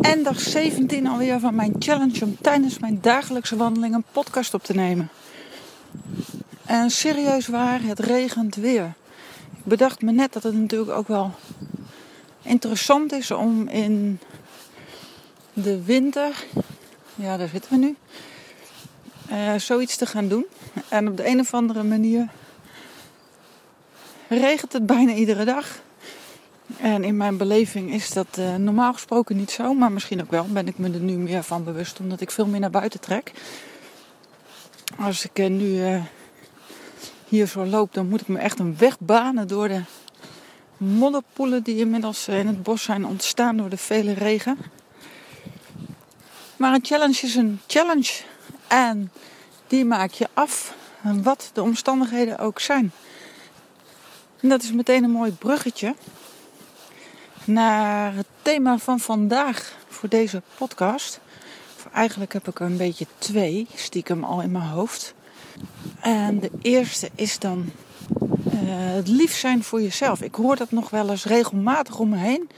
En dag 17 alweer van mijn challenge om tijdens mijn dagelijkse wandeling een podcast op te nemen. En serieus waar, het regent weer. Ik bedacht me net dat het natuurlijk ook wel interessant is om in de winter, ja daar zitten we nu, uh, zoiets te gaan doen. En op de een of andere manier regent het bijna iedere dag. En in mijn beleving is dat uh, normaal gesproken niet zo, maar misschien ook wel. Ben ik me er nu meer van bewust, omdat ik veel meer naar buiten trek. Als ik uh, nu uh, hier zo loop, dan moet ik me echt een weg banen door de modderpoelen die inmiddels in het bos zijn ontstaan door de vele regen. Maar een challenge is een challenge. En die maak je af, wat de omstandigheden ook zijn. En dat is meteen een mooi bruggetje naar het thema van vandaag voor deze podcast. Eigenlijk heb ik er een beetje twee, stiekem al in mijn hoofd. En de eerste is dan uh, het lief zijn voor jezelf. Ik hoor dat nog wel eens regelmatig om me heen.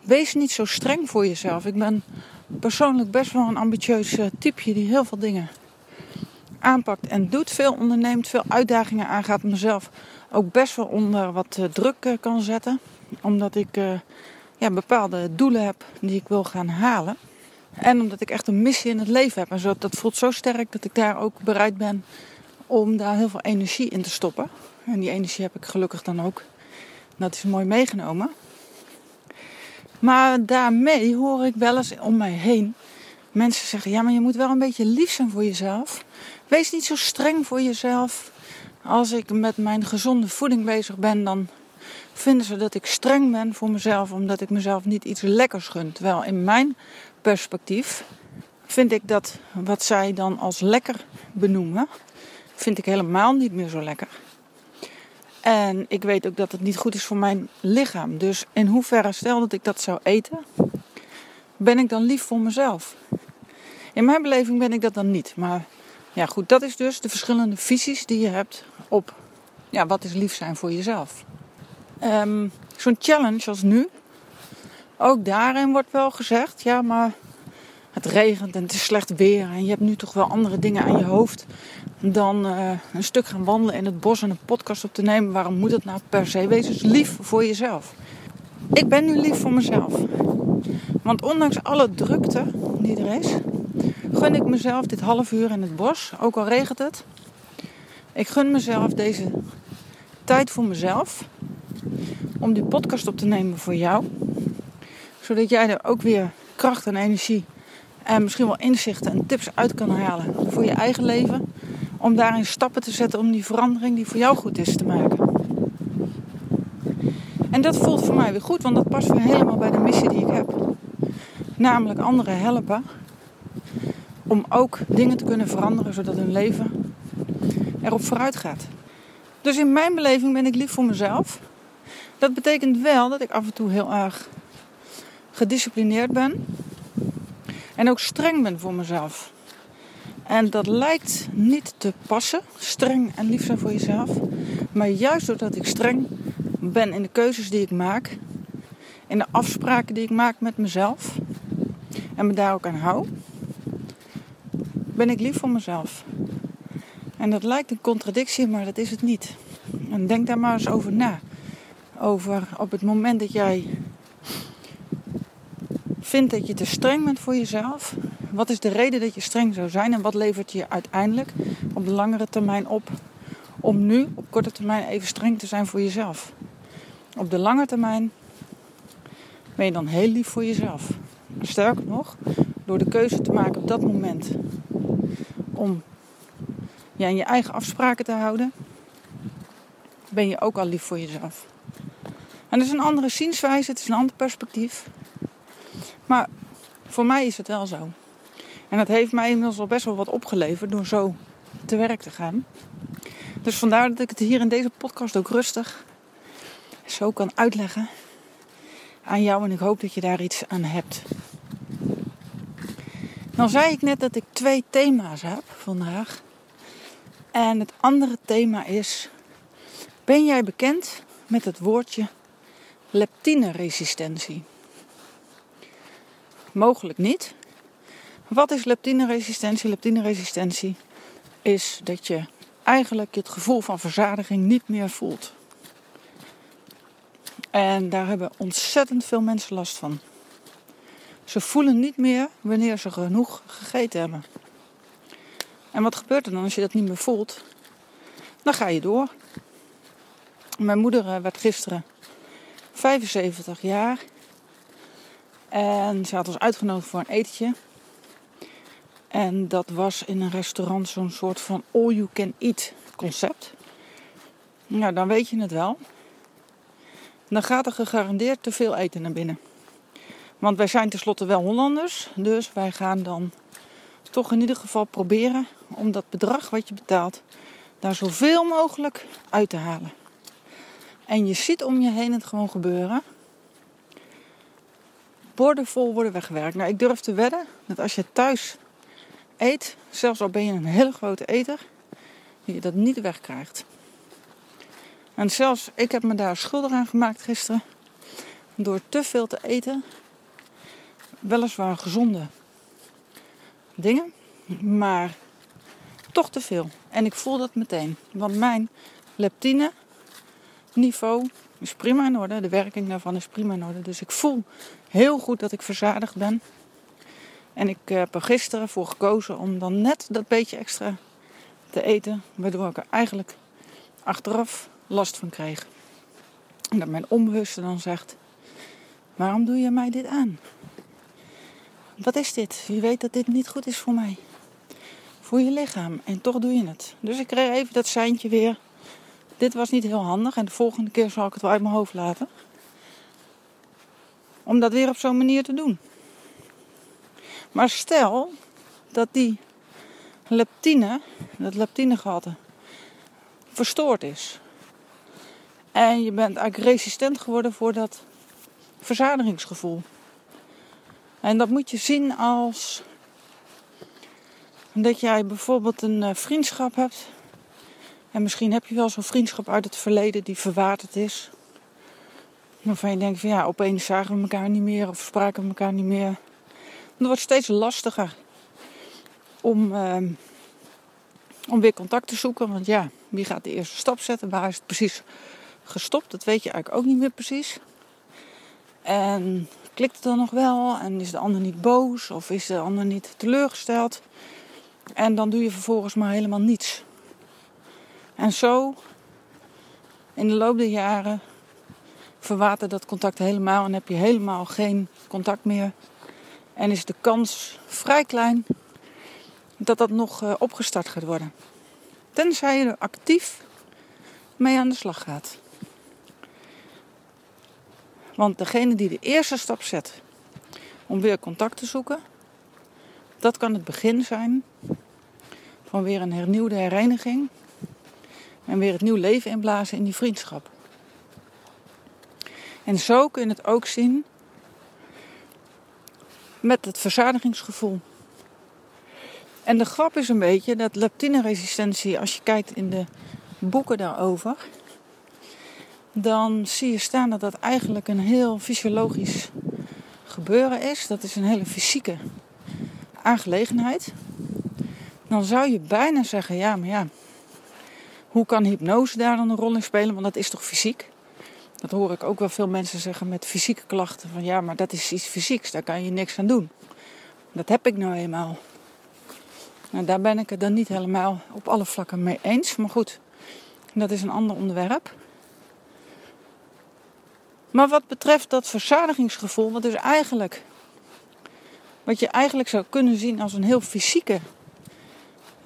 Wees niet zo streng voor jezelf. Ik ben persoonlijk best wel een ambitieus uh, typeje die heel veel dingen aanpakt en doet. Veel onderneemt, veel uitdagingen aangaat. Mezelf ook best wel onder wat uh, druk kan zetten. Omdat ik ja, bepaalde doelen heb die ik wil gaan halen. En omdat ik echt een missie in het leven heb. En zo, dat voelt zo sterk dat ik daar ook bereid ben om daar heel veel energie in te stoppen. En die energie heb ik gelukkig dan ook. Dat is mooi meegenomen. Maar daarmee hoor ik wel eens om mij heen mensen zeggen: ja, maar je moet wel een beetje lief zijn voor jezelf. Wees niet zo streng voor jezelf. Als ik met mijn gezonde voeding bezig ben, dan vinden ze dat ik streng ben voor mezelf omdat ik mezelf niet iets lekkers gun. Terwijl in mijn perspectief vind ik dat wat zij dan als lekker benoemen, vind ik helemaal niet meer zo lekker. En ik weet ook dat het niet goed is voor mijn lichaam. Dus in hoeverre, stel dat ik dat zou eten, ben ik dan lief voor mezelf? In mijn beleving ben ik dat dan niet. Maar ja, goed, dat is dus de verschillende visies die je hebt op ja, wat is lief zijn voor jezelf. Um, Zo'n challenge als nu, ook daarin wordt wel gezegd, ja, maar het regent en het is slecht weer en je hebt nu toch wel andere dingen aan je hoofd dan uh, een stuk gaan wandelen in het bos en een podcast op te nemen. Waarom moet het nou per se? Wees lief voor jezelf. Ik ben nu lief voor mezelf. Want ondanks alle drukte die er is, gun ik mezelf dit half uur in het bos, ook al regent het. Ik gun mezelf deze tijd voor mezelf om die podcast op te nemen voor jou. Zodat jij er ook weer kracht en energie en misschien wel inzichten en tips uit kan halen voor je eigen leven. Om daarin stappen te zetten om die verandering die voor jou goed is te maken. En dat voelt voor mij weer goed, want dat past weer helemaal bij de missie die ik heb. Namelijk anderen helpen om ook dingen te kunnen veranderen zodat hun leven erop vooruit gaat. Dus in mijn beleving ben ik lief voor mezelf. Dat betekent wel dat ik af en toe heel erg gedisciplineerd ben. En ook streng ben voor mezelf. En dat lijkt niet te passen, streng en lief zijn voor jezelf. Maar juist doordat ik streng ben in de keuzes die ik maak, in de afspraken die ik maak met mezelf en me daar ook aan hou, ben ik lief voor mezelf. En dat lijkt een contradictie, maar dat is het niet. En denk daar maar eens over na over op het moment dat jij vindt dat je te streng bent voor jezelf. Wat is de reden dat je streng zou zijn en wat levert je uiteindelijk op de langere termijn op om nu op korte termijn even streng te zijn voor jezelf? Op de lange termijn ben je dan heel lief voor jezelf. Sterker nog, door de keuze te maken op dat moment om je aan je eigen afspraken te houden, ben je ook al lief voor jezelf. En dat is een andere zienswijze, het is een ander perspectief. Maar voor mij is het wel zo. En dat heeft mij inmiddels al best wel wat opgeleverd door zo te werk te gaan. Dus vandaar dat ik het hier in deze podcast ook rustig zo kan uitleggen aan jou. En ik hoop dat je daar iets aan hebt. Nou zei ik net dat ik twee thema's heb vandaag. En het andere thema is: ben jij bekend met het woordje leptineresistentie. mogelijk niet. Wat is leptineresistentie? Leptineresistentie is dat je eigenlijk het gevoel van verzadiging niet meer voelt. En daar hebben ontzettend veel mensen last van. Ze voelen niet meer wanneer ze genoeg gegeten hebben. En wat gebeurt er dan als je dat niet meer voelt? Dan ga je door. Mijn moeder eh, werd gisteren 75 jaar. En ze had ons uitgenodigd voor een etentje. En dat was in een restaurant zo'n soort van all you can eat concept. Nou, dan weet je het wel. Dan gaat er gegarandeerd te veel eten naar binnen. Want wij zijn tenslotte wel Hollanders. Dus wij gaan dan toch in ieder geval proberen om dat bedrag wat je betaalt daar zoveel mogelijk uit te halen. En je ziet om je heen het gewoon gebeuren. Borden vol worden weggewerkt. Nou, ik durf te wedden dat als je thuis eet, zelfs al ben je een hele grote eter, je dat niet wegkrijgt. En zelfs, ik heb me daar schuldig aan gemaakt gisteren. Door te veel te eten. Weliswaar gezonde dingen, maar toch te veel. En ik voel dat meteen. Want mijn leptine niveau is prima in orde. De werking daarvan is prima in orde. Dus ik voel heel goed dat ik verzadigd ben. En ik heb er gisteren voor gekozen om dan net dat beetje extra te eten. Waardoor ik er eigenlijk achteraf last van kreeg. En dat mijn onbewuste dan zegt: Waarom doe je mij dit aan? Wat is dit? Je weet dat dit niet goed is voor mij. Voor je lichaam. En toch doe je het. Dus ik kreeg even dat seintje weer. Dit was niet heel handig. En de volgende keer zal ik het wel uit mijn hoofd laten. Om dat weer op zo'n manier te doen. Maar stel dat die leptine, dat leptinegehalte, verstoord is. En je bent eigenlijk resistent geworden voor dat verzadigingsgevoel. En dat moet je zien als dat jij bijvoorbeeld een eh, vriendschap hebt. En misschien heb je wel zo'n vriendschap uit het verleden die verwaterd is. Waarvan je denkt van ja, opeens zagen we elkaar niet meer of spraken we elkaar niet meer. Het wordt steeds lastiger om, ehm, om weer contact te zoeken. Want ja, wie gaat de eerste stap zetten? Waar is het precies gestopt? Dat weet je eigenlijk ook niet meer precies. En klikt het dan nog wel? En is de ander niet boos? Of is de ander niet teleurgesteld? En dan doe je vervolgens maar helemaal niets. En zo, in de loop der jaren, verwatert dat contact helemaal en heb je helemaal geen contact meer. En is de kans vrij klein dat dat nog eh, opgestart gaat worden. Tenzij je er actief mee aan de slag gaat. Want degene die de eerste stap zet om weer contact te zoeken, dat kan het begin zijn van weer een hernieuwde hereniging en weer het nieuw leven inblazen in die vriendschap. En zo kun je het ook zien met het verzadigingsgevoel. En de grap is een beetje dat leptineresistentie, als je kijkt in de boeken daarover, dan zie je staan dat dat eigenlijk een heel fysiologisch gebeuren is. Dat is een hele fysieke aangelegenheid. Dan zou je bijna zeggen, ja, maar ja, hoe kan hypnose daar dan een rol in spelen? Want dat is toch fysiek? Dat hoor ik ook wel veel mensen zeggen met fysieke klachten. Van ja, maar dat is iets fysieks, daar kan je niks aan doen. Dat heb ik nou eenmaal. Nou, daar ben ik het dan niet helemaal op alle vlakken mee eens. Maar goed, dat is een ander onderwerp. Maar wat betreft dat verzadigingsgevoel, wat dus eigenlijk, wat je eigenlijk zou kunnen zien als een heel fysieke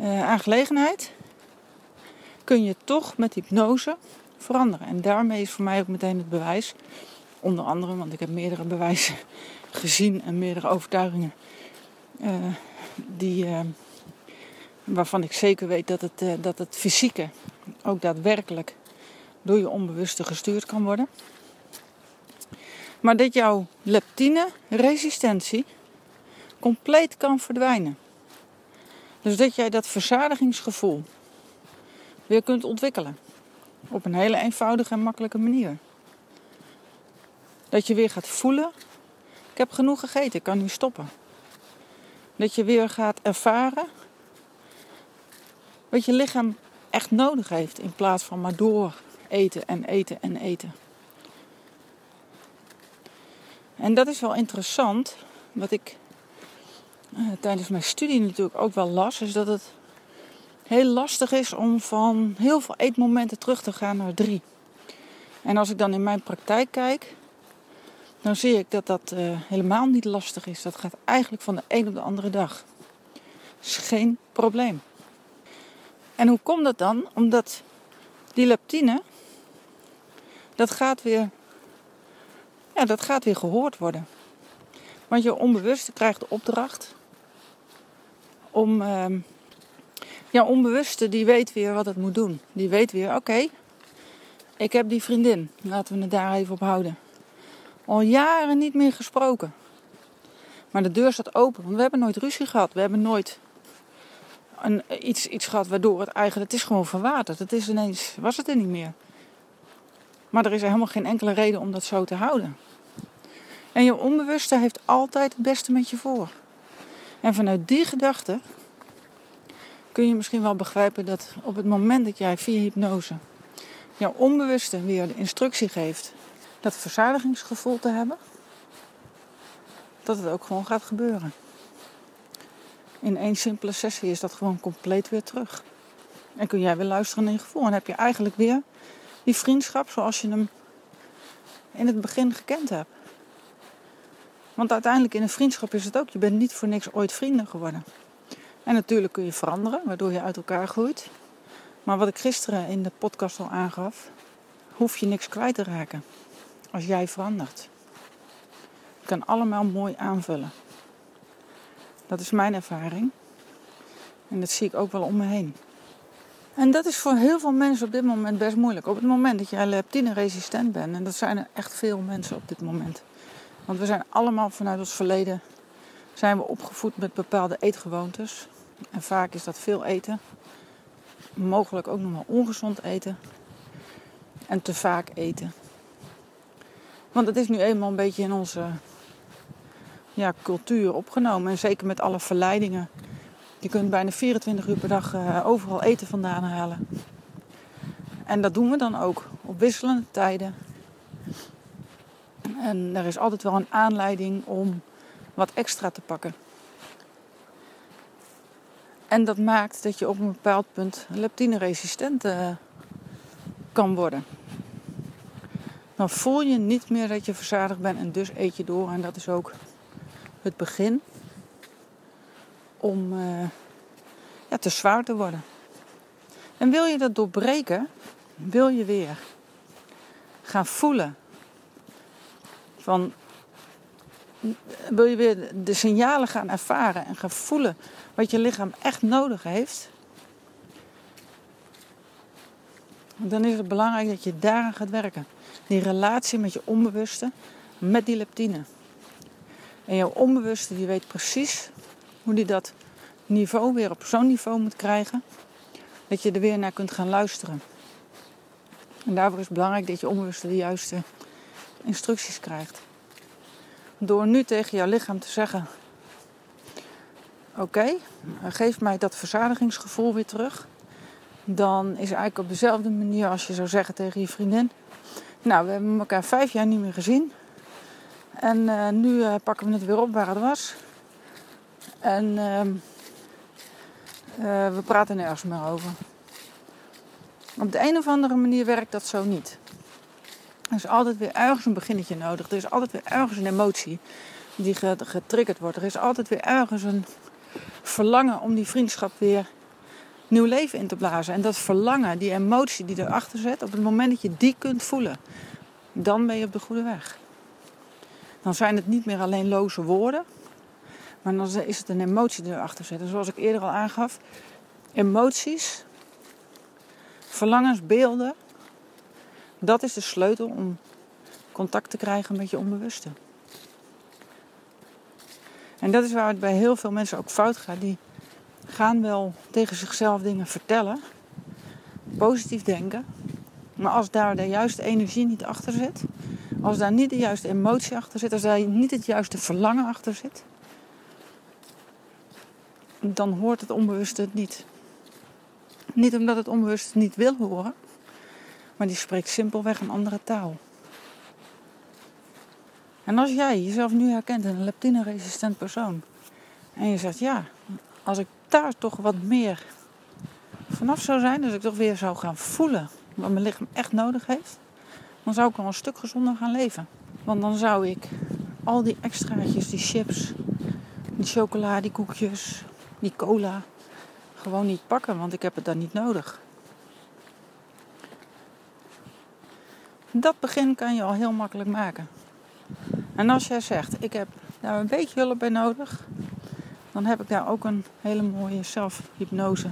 uh, aangelegenheid, kun je toch met hypnose veranderen. En daarmee is voor mij ook meteen het bewijs, onder andere, want ik heb meerdere bewijzen gezien en meerdere overtuigingen, uh, die, uh, waarvan ik zeker weet dat het, dat het fysieke ook daadwerkelijk door je onbewuste gestuurd kan worden. Maar dat jouw leptine-resistentie compleet kan verdwijnen. Dus dat jij dat verzadigingsgevoel weer kunt ontwikkelen. Op een hele eenvoudige en makkelijke manier. Dat je weer gaat voelen Ik heb genoeg gegeten, ik kan nu stoppen. Dat je weer gaat ervaren wat je lichaam echt nodig heeft in plaats van maar door eten en eten en eten. En dat is wel interessant, wat ik eh, tijdens mijn studie natuurlijk ook wel las, is dat het heel lastig is om van heel veel eetmomenten terug te gaan naar drie. En als ik dan in mijn praktijk kijk, dan zie ik dat dat uh, helemaal niet lastig is. Dat gaat eigenlijk van de een op de andere dag. Dat is geen probleem. En hoe komt dat dan? Omdat die leptine, dat gaat weer, ja, dat gaat weer gehoord worden. Want je onbewuste krijgt de opdracht om, uh, ja, onbewuste die weet weer wat het moet doen. Die weet weer, oké, ik heb die vriendin, laten we het daar even op houden. Al jaren niet meer gesproken. Maar de deur staat open, want we hebben nooit ruzie gehad. We hebben nooit een, iets, iets gehad waardoor het eigenlijk, het is gewoon verwaterd. Het is ineens, was het er niet meer. Maar er is helemaal geen enkele reden om dat zo te houden. En je onbewuste heeft altijd het beste met je voor. En vanuit die gedachte kun je misschien wel begrijpen dat op het moment dat jij via hypnose jouw onbewuste weer de instructie geeft dat verzadigingsgevoel te hebben, dat het ook gewoon gaat gebeuren. In één simpele sessie is dat gewoon compleet weer terug. En kun jij weer luisteren naar je gevoel. En heb je eigenlijk weer die vriendschap zoals je hem in het begin gekend hebt. Want uiteindelijk in een vriendschap is het ook, je bent niet voor niks ooit vrienden geworden. En natuurlijk kun je veranderen, waardoor je uit elkaar groeit. Maar wat ik gisteren in de podcast al aangaf, hoef je niks kwijt te raken als jij verandert. Je kan allemaal mooi aanvullen. Dat is mijn ervaring. En dat zie ik ook wel om me heen. En dat is voor heel veel mensen op dit moment best moeilijk. Op het moment dat jij leptine-resistent bent, en dat zijn er echt veel mensen op dit moment. Want we zijn allemaal vanuit ons verleden zijn we opgevoed met bepaalde eetgewoontes. En vaak is dat veel eten. Mogelijk ook nog maar ongezond eten. En te vaak eten. Want het is nu eenmaal een beetje in onze ja, cultuur opgenomen. En zeker met alle verleidingen. Je kunt bijna 24 uur per dag uh, overal eten vandaan halen. En dat doen we dan ook op wisselende tijden. En er is altijd wel een aanleiding om wat extra te pakken. En dat maakt dat je op een bepaald punt leptine-resistent uh, kan worden. Dan voel je niet meer dat je verzadigd bent en dus eet je door. En dat is ook het begin om uh, ja, te zwaar te worden. En wil je dat doorbreken, wil je weer gaan voelen van wil je weer de signalen gaan ervaren en gaan voelen wat je lichaam echt nodig heeft, dan is het belangrijk dat je daaraan gaat werken. Die relatie met je onbewuste, met die leptine. En jouw onbewuste die weet precies hoe die dat niveau weer op zo'n niveau moet krijgen. Dat je er weer naar kunt gaan luisteren. En daarvoor is het belangrijk dat je onbewuste de juiste instructies krijgt. Door nu tegen jouw lichaam te zeggen: Oké, geef mij dat verzadigingsgevoel weer terug. Dan is eigenlijk op dezelfde manier als je zou zeggen tegen je vriendin: Nou, we hebben elkaar vijf jaar niet meer gezien. En uh, nu uh, pakken we het weer op waar het was. En uh, we praten nergens meer over. Op de een of andere manier werkt dat zo niet. Er is altijd weer ergens een beginnetje nodig. Er is altijd weer ergens een emotie die getriggerd wordt. Er is altijd weer ergens een verlangen om die vriendschap weer nieuw leven in te blazen. En dat verlangen, die emotie die erachter zit, op het moment dat je die kunt voelen, dan ben je op de goede weg. Dan zijn het niet meer alleen loze woorden, maar dan is het een emotie die erachter zit. En zoals ik eerder al aangaf, emoties, verlangens, beelden, dat is de sleutel om contact te krijgen met je onbewuste. En dat is waar het bij heel veel mensen ook fout gaat. Die gaan wel tegen zichzelf dingen vertellen, positief denken. Maar als daar de juiste energie niet achter zit, Als daar niet de juiste emotie achter zit, als daar niet het juiste verlangen achter zit, dan hoort het onbewuste het niet. Niet omdat het onbewust niet wil horen, maar die spreekt simpelweg een andere taal. En als jij jezelf nu herkent in een leptine-resistent persoon en je zegt ja, als ik daar toch wat meer vanaf zou zijn, dus ik toch weer zou gaan voelen wat mijn lichaam echt nodig heeft, dan zou ik wel een stuk gezonder gaan leven. Want dan zou ik al die extraatjes, die chips, die chocola, die koekjes, die cola, gewoon niet pakken, want ik heb het dan niet nodig. Dat begin kan je al heel makkelijk maken. En als jij zegt, ik heb daar een beetje hulp bij nodig, dan heb ik daar ook een hele mooie zelfhypnose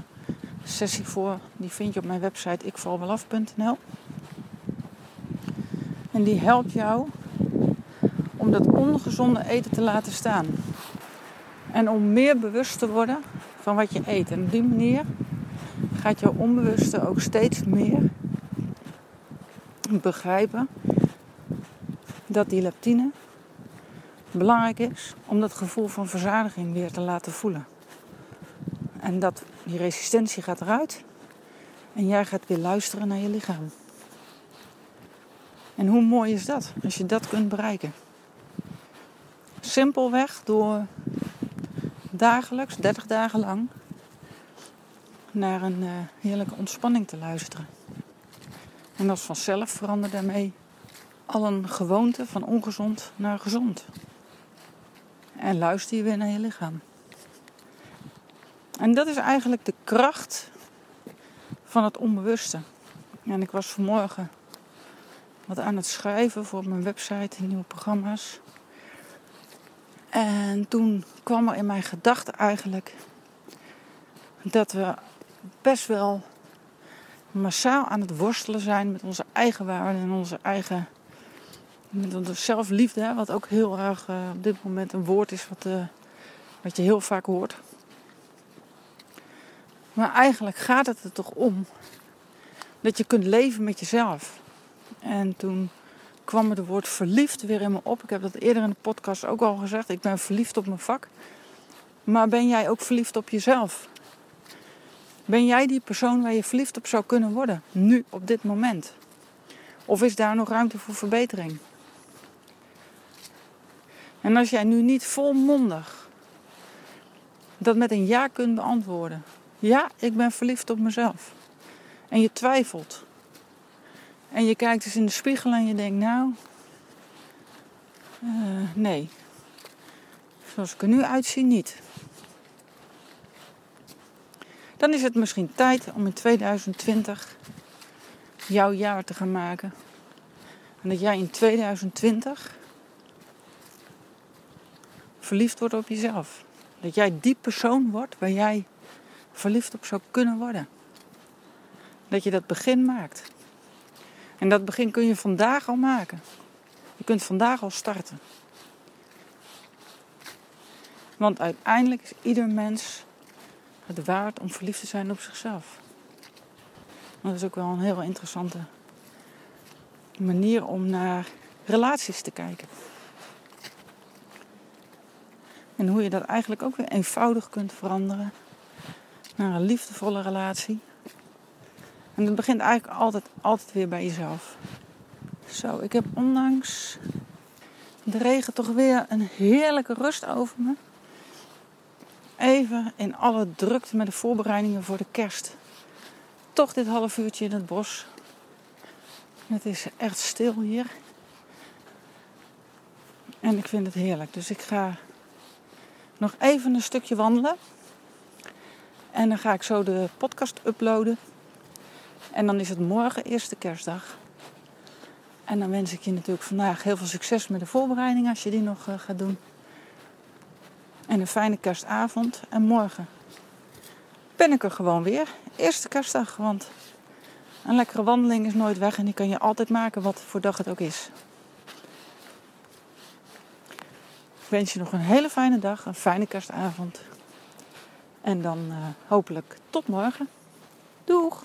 sessie voor. Die vind je op mijn website ikvalwelaf.nl. En die helpt jou om dat ongezonde eten te laten staan. En om meer bewust te worden van wat je eet. En op die manier gaat jouw onbewuste ook steeds meer begrijpen dat die leptine belangrijk is om dat gevoel van verzadiging weer te laten voelen. En dat die resistentie gaat eruit en jij gaat weer luisteren naar je lichaam. En hoe mooi is dat als je dat kunt bereiken? Simpelweg door dagelijks, 30 dagen lang, naar een uh, heerlijke ontspanning te luisteren. En als vanzelf verandert daarmee al een gewoonte van ongezond naar gezond. En luister je weer naar je lichaam. En dat is eigenlijk de kracht van het onbewuste. En ik was vanmorgen wat aan het schrijven voor mijn website, nieuwe programma's. En toen kwam er in mijn gedachten eigenlijk dat we best wel massaal aan het worstelen zijn met onze eigen waarden en onze eigen met zelfliefde, wat ook heel erg uh, op dit moment een woord is wat, uh, wat je heel vaak hoort. Maar eigenlijk gaat het er toch om dat je kunt leven met jezelf. En toen kwam het woord verliefd weer in me op. Ik heb dat eerder in de podcast ook al gezegd. Ik ben verliefd op mijn vak. Maar ben jij ook verliefd op jezelf? Ben jij die persoon waar je verliefd op zou kunnen worden? Nu, op dit moment? Of is daar nog ruimte voor verbetering? En als jij nu niet volmondig dat met een ja kunt beantwoorden. Ja, ik ben verliefd op mezelf. En je twijfelt. En je kijkt eens in de spiegel en je denkt, nou, uh, nee. Zoals ik er nu uitzie, niet. Dan is het misschien tijd om in 2020 jouw jaar te gaan maken. En dat jij in 2020 verliefd wordt op jezelf. Dat jij die persoon wordt waar jij verliefd op zou kunnen worden. Dat je dat begin maakt. En dat begin kun je vandaag al maken. Je kunt vandaag al starten. Want uiteindelijk is ieder mens het waard om verliefd te zijn op zichzelf. Dat is ook wel een heel interessante manier om naar relaties te kijken. En hoe je dat eigenlijk ook weer eenvoudig kunt veranderen naar een liefdevolle relatie. En dat begint eigenlijk altijd, altijd weer bij jezelf. Zo, ik heb ondanks de regen toch weer een heerlijke rust over me. Even in alle drukte met de voorbereidingen voor de kerst. Toch dit half uurtje in het bos. Het is echt stil hier. En ik vind het heerlijk. Dus ik ga nog even een stukje wandelen. En dan ga ik zo de podcast uploaden. En dan is het morgen eerste kerstdag. En dan wens ik je natuurlijk vandaag heel veel succes met de voorbereiding als je die nog uh, gaat doen. En een fijne kerstavond. En morgen ben ik er gewoon weer. Eerste kerstdag, want een lekkere wandeling is nooit weg en die kan je altijd maken wat voor dag het ook is. Ik wens je nog een hele fijne dag, een fijne kerstavond. En dan uh, hopelijk tot morgen. Doeg!